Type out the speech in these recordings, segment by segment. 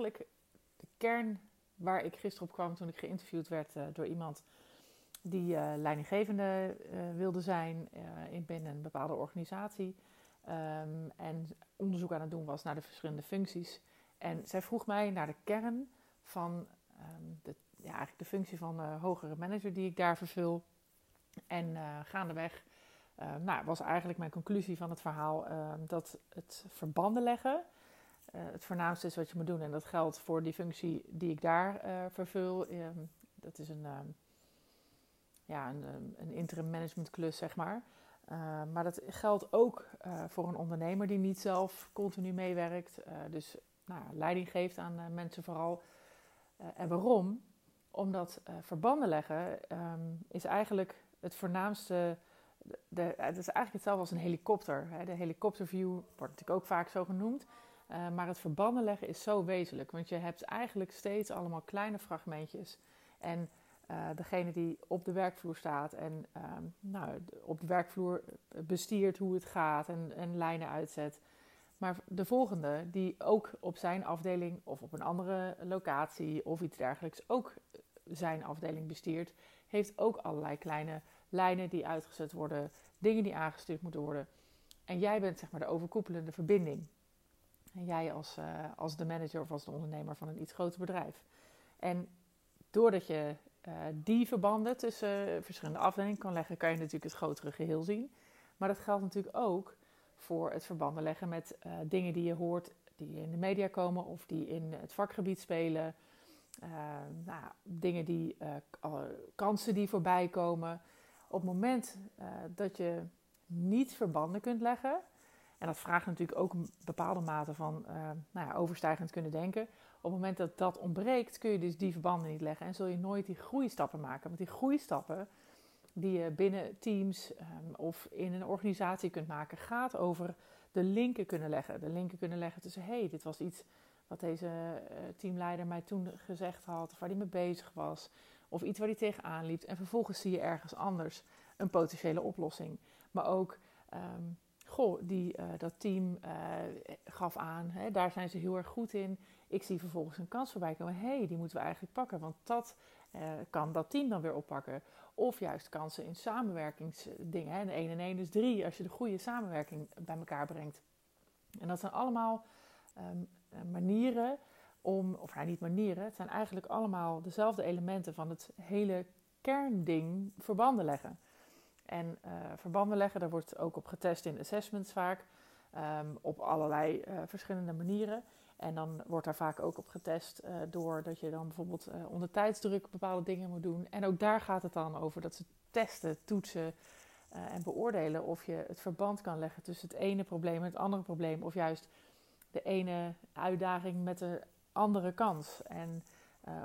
eigenlijk de kern waar ik gisteren op kwam toen ik geïnterviewd werd uh, door iemand die uh, leidinggevende uh, wilde zijn in binnen een bepaalde organisatie. Um, en onderzoek aan het doen was naar de verschillende functies. En zij vroeg mij naar de kern van um, de, ja, eigenlijk de functie van hogere manager die ik daar vervul. En gaandeweg uh, nou, was eigenlijk mijn conclusie van het verhaal uh, dat het verbanden leggen uh, het voornaamste is wat je moet doen. En dat geldt voor die functie die ik daar vervul. Ehm, dat is een, ehm, ja, een, een interim management klus, zeg maar. maar dat geldt ook voor een ondernemer die niet zelf continu meewerkt. dus nou, leiding geeft aan mensen vooral. en waarom? Omdat verbanden leggen is eigenlijk het voornaamste de, het is eigenlijk hetzelfde als een helikopter. Hè. De helikopterview wordt natuurlijk ook vaak zo genoemd. Uh, maar het verbanden leggen is zo wezenlijk. Want je hebt eigenlijk steeds allemaal kleine fragmentjes. En uh, degene die op de werkvloer staat en uh, nou, op de werkvloer bestiert hoe het gaat en, en lijnen uitzet. Maar de volgende, die ook op zijn afdeling of op een andere locatie of iets dergelijks ook zijn afdeling bestiert, heeft ook allerlei kleine lijnen die uitgezet worden, dingen die aangestuurd moeten worden. En jij bent zeg maar de overkoepelende verbinding. En jij als, uh, als de manager of als de ondernemer van een iets groter bedrijf. En doordat je uh, die verbanden tussen verschillende afdelingen kan leggen, kan je natuurlijk het grotere geheel zien. Maar dat geldt natuurlijk ook voor het verbanden leggen met uh, dingen die je hoort, die in de media komen of die in het vakgebied spelen. nou, dingen die, kansen die voorbij komen op het moment dat je niet verbanden kunt leggen, en dat vraagt natuurlijk ook een bepaalde mate van uh, nou ja, overstijgend kunnen denken. Op het moment dat dat ontbreekt, kun je dus die verbanden niet leggen en zul je nooit die groeistappen maken. Want die groeistappen die je binnen teams um, of in een organisatie kunt maken, gaat over de linken kunnen leggen. De linken kunnen leggen tussen, hé, hey, dit was iets wat deze uh, teamleider mij toen gezegd had, of waar hij mee bezig was. Of iets waar hij tegenaan liep. En vervolgens zie je ergens anders een potentiële oplossing. Maar ook, um, die, uh, dat team uh, gaf aan, hè, daar zijn ze heel erg goed in. Ik zie vervolgens een kans voorbij komen. Hé, hey, die moeten we eigenlijk pakken, want dat uh, kan dat team dan weer oppakken. Of juist kansen in samenwerkingsdingen. Hè. 1 en 1 is 3 als je de goede samenwerking bij elkaar brengt. En dat zijn allemaal um, manieren om, of nou niet manieren, het zijn eigenlijk allemaal dezelfde elementen van het hele kernding verbanden leggen. En uh, verbanden leggen, daar wordt ook op getest in assessments vaak, um, op allerlei uh, verschillende manieren. En dan wordt daar vaak ook op getest uh, doordat je dan bijvoorbeeld onder tijdsdruk bepaalde dingen moet doen. En ook daar gaat het dan over dat ze testen, toetsen en beoordelen of je het verband kan leggen tussen het ene probleem en het andere probleem. Of juist de ene uitdaging met de andere kans. En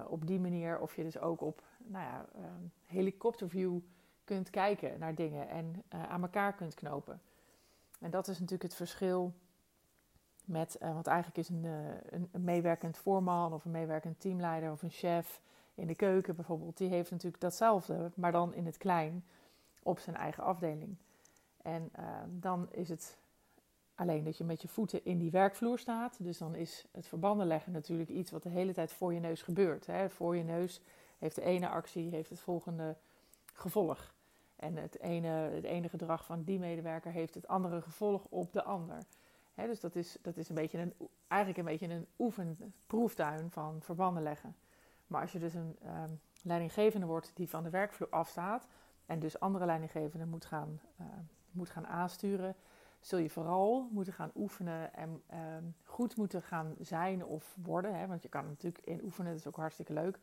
op die manier of je dus ook op nou ja, uh, helikopterview kunt kijken naar dingen en uh, aan elkaar kunt knopen. En dat is natuurlijk het verschil met, want eigenlijk is een, een, een, meewerkend voorman of een meewerkend teamleider of een chef in de keuken bijvoorbeeld, die heeft natuurlijk datzelfde, maar dan in het klein op zijn eigen afdeling. En dan is het Alleen dat je met je voeten in die werkvloer staat. Dus dan is het verbanden leggen natuurlijk iets wat de hele tijd voor je neus gebeurt. Hè. Voor je neus heeft de ene actie heeft het volgende gevolg. En het ene, het ene gedrag van die medewerker heeft het andere gevolg op de ander. Dus dat is, dat is een beetje een, eigenlijk een beetje een oefenproeftuin van verbanden leggen. Maar als je dus een um, leidinggevende wordt die van de werkvloer afstaat en dus andere leidinggevenden moet gaan, uh, moet gaan aansturen, zul je vooral moeten gaan oefenen en ehm, goed moeten gaan zijn of worden. Want je kan natuurlijk in oefenen, dat is ook hartstikke leuk.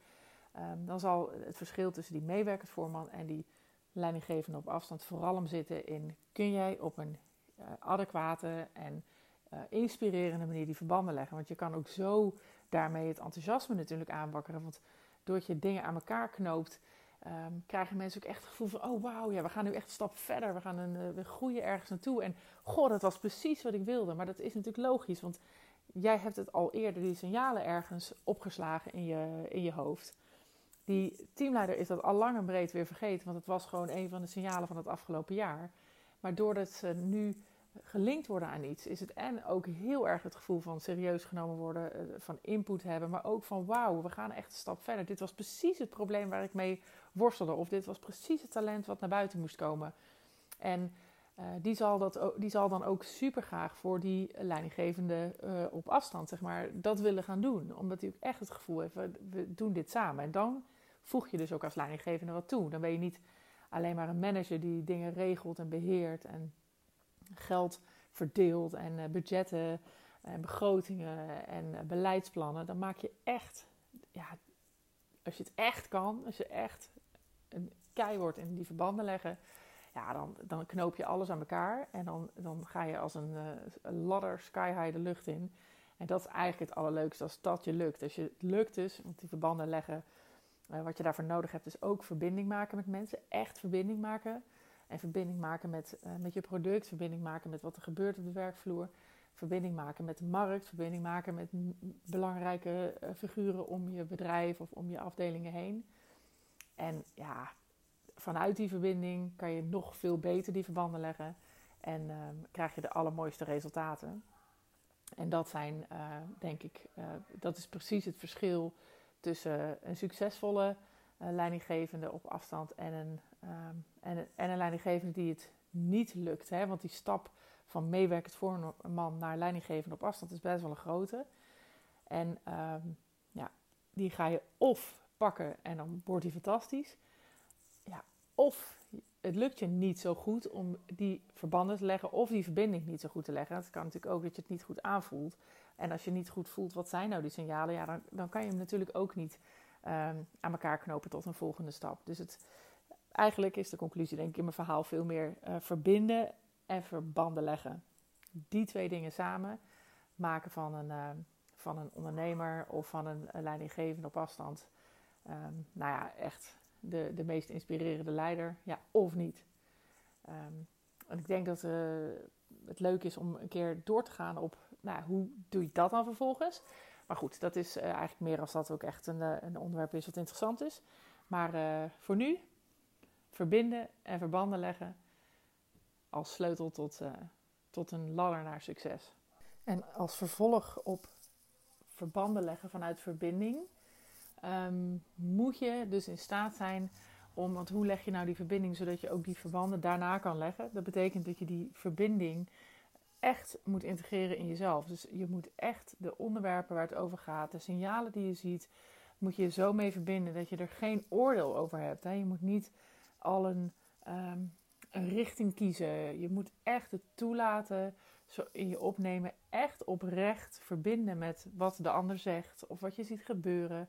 Dan zal het verschil tussen die meewerkersvoorman en die leidinggevende op afstand vooral om zitten in... kun jij op een uh, adequate en uh, inspirerende manier die verbanden leggen. Want je kan ook zo daarmee het enthousiasme natuurlijk aanwakkeren. Want doordat je dingen aan elkaar knoopt um, krijgen mensen ook echt het gevoel van: oh wauw, ja, we gaan nu echt een stap verder. We gaan een, uh, we groeien ergens naartoe. En goh, dat was precies wat ik wilde. Maar dat is natuurlijk logisch, want jij hebt het al eerder, die signalen ergens opgeslagen in je, in je hoofd. Die teamleider is dat al lang en breed weer vergeten, want het was gewoon een van de signalen van het afgelopen jaar. Maar doordat ze nu gelinkt worden aan iets, is het en ook heel erg het gevoel van serieus genomen worden, eh, van input hebben, maar ook van wauw, we gaan echt een stap verder. Dit was precies het probleem waar ik mee worstelde, of dit was precies het talent wat naar buiten moest komen. En uh, die, zal dat, die zal dan ook super graag voor die leidinggevende uh, op afstand, zeg maar, dat willen gaan doen. Omdat hij ook echt het gevoel heeft, we, we doen dit samen. En dan voeg je dus ook als leidinggevende wat toe. Dan ben je niet alleen maar een manager die dingen regelt en beheert en geld verdeelt en uh, budgetten en begrotingen en beleidsplannen. Dan maak je echt, ja, als je het echt kan, als je echt een kei wordt in die verbanden leggen, ja, dan, dan knoop je alles aan elkaar en dan, dan ga je als een, uh, een ladder sky high de lucht in. En dat is eigenlijk het allerleukste als dat je lukt. Als je het lukt dus, want die verbanden leggen, wat je daarvoor nodig hebt, is ook verbinding maken met mensen. Echt verbinding maken. En verbinding maken met, uh, met je product, verbinding maken met wat er gebeurt op de werkvloer, verbinding maken met de markt, verbinding maken met belangrijke figuren om je bedrijf of om je afdelingen heen. En ja, vanuit die verbinding kan je nog veel beter die verbanden leggen en uh, krijg je de allermooiste resultaten. En dat zijn, uh, denk ik, dat is precies het verschil tussen een succesvolle leidinggevende op afstand en een Um, en, en een leidinggevende die het niet lukt. Hè? Want die stap van meewerkend voor een man naar leidinggevende op afstand is best wel een grote. En um, ja, die ga je of pakken en dan wordt die fantastisch. Of het lukt je niet zo goed om die verbanden te leggen of die verbinding niet zo goed te leggen. Het kan natuurlijk ook dat je het niet goed aanvoelt. En als je niet goed voelt, wat zijn nou die signalen? Ja, dan, dan kan je hem natuurlijk ook niet um, aan elkaar knopen tot een volgende stap. Dus het, Eigenlijk is de conclusie, denk ik, in mijn verhaal veel meer uh, verbinden en verbanden leggen. Die twee dingen samen maken van een, uh, van een ondernemer of van een, leidinggevende op afstand. Um, nou ja, echt de, de meest inspirerende leider. Ja, of niet. Um, en ik denk dat uh, het leuk is om een keer door te gaan op nou, hoe doe je dat dan vervolgens. Maar goed, dat is eigenlijk meer als dat ook echt een, een onderwerp is wat interessant is. Maar voor nu verbinden en verbanden leggen als sleutel tot, tot een ladder naar succes. En als vervolg op verbanden leggen vanuit verbinding, um, moet je dus in staat zijn om, want hoe leg je nou die verbinding zodat je ook die verbanden daarna kan leggen? Dat betekent dat je die verbinding echt moet integreren in jezelf. Dus je moet echt de onderwerpen waar het over gaat, de signalen die je ziet, moet je zo mee verbinden dat je er geen oordeel over hebt. Hè? Je moet niet al een, um, een richting kiezen. Je moet echt het toelaten in je opnemen, echt oprecht verbinden met wat de ander zegt of wat je ziet gebeuren,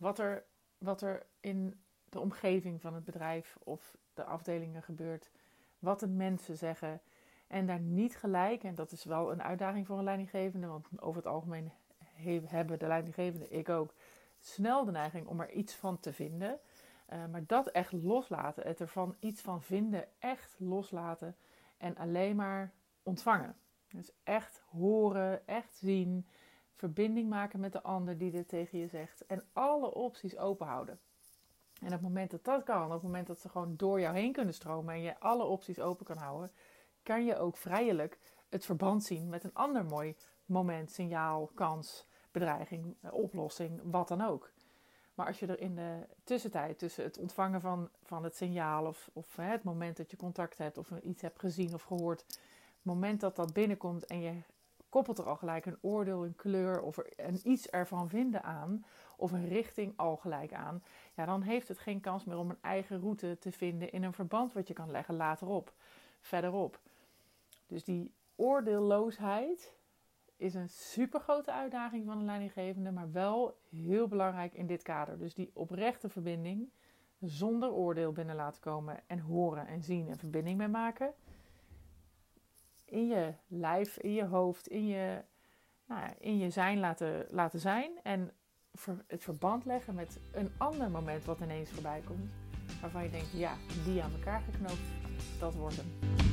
wat er, wat er in de omgeving van het bedrijf of de afdelingen gebeurt, wat de mensen zeggen. En daar niet gelijk, en dat is wel een uitdaging voor een leidinggevende, want over het algemeen hebben de leidinggevende, ik ook, snel de neiging om er iets van te vinden. Uh, maar dat echt loslaten, het ervan iets van vinden, echt loslaten en alleen maar ontvangen. Dus echt horen, echt zien, verbinding maken met de ander die dit tegen je zegt en alle opties open houden. En op het moment dat dat kan, op het moment dat ze gewoon door jou heen kunnen stromen en je alle opties open kan houden, kan je ook vrijelijk het verband zien met een ander mooi moment, signaal, kans, bedreiging, oplossing, wat dan ook. Maar als je er in de tussentijd tussen het ontvangen van, van het signaal of, of het moment dat je contact hebt of iets hebt gezien of gehoord, het moment dat dat binnenkomt en je koppelt er al gelijk een oordeel, een kleur of een iets ervan vinden aan of een richting al gelijk aan, ja, dan heeft het geen kans meer om een eigen route te vinden in een verband wat je kan leggen laterop, verderop. Dus die oordeelloosheid, is een super grote uitdaging van een leidinggevende, maar wel heel belangrijk in dit kader. Dus die oprechte verbinding, zonder oordeel binnen laten komen en horen en zien en verbinding mee maken. In je lijf, in je hoofd, in je, nou in je zijn laten, laten zijn. En het verband leggen met een ander moment wat ineens voorbij komt. Waarvan je denkt, ja, die aan elkaar geknoopt, dat wordt hem.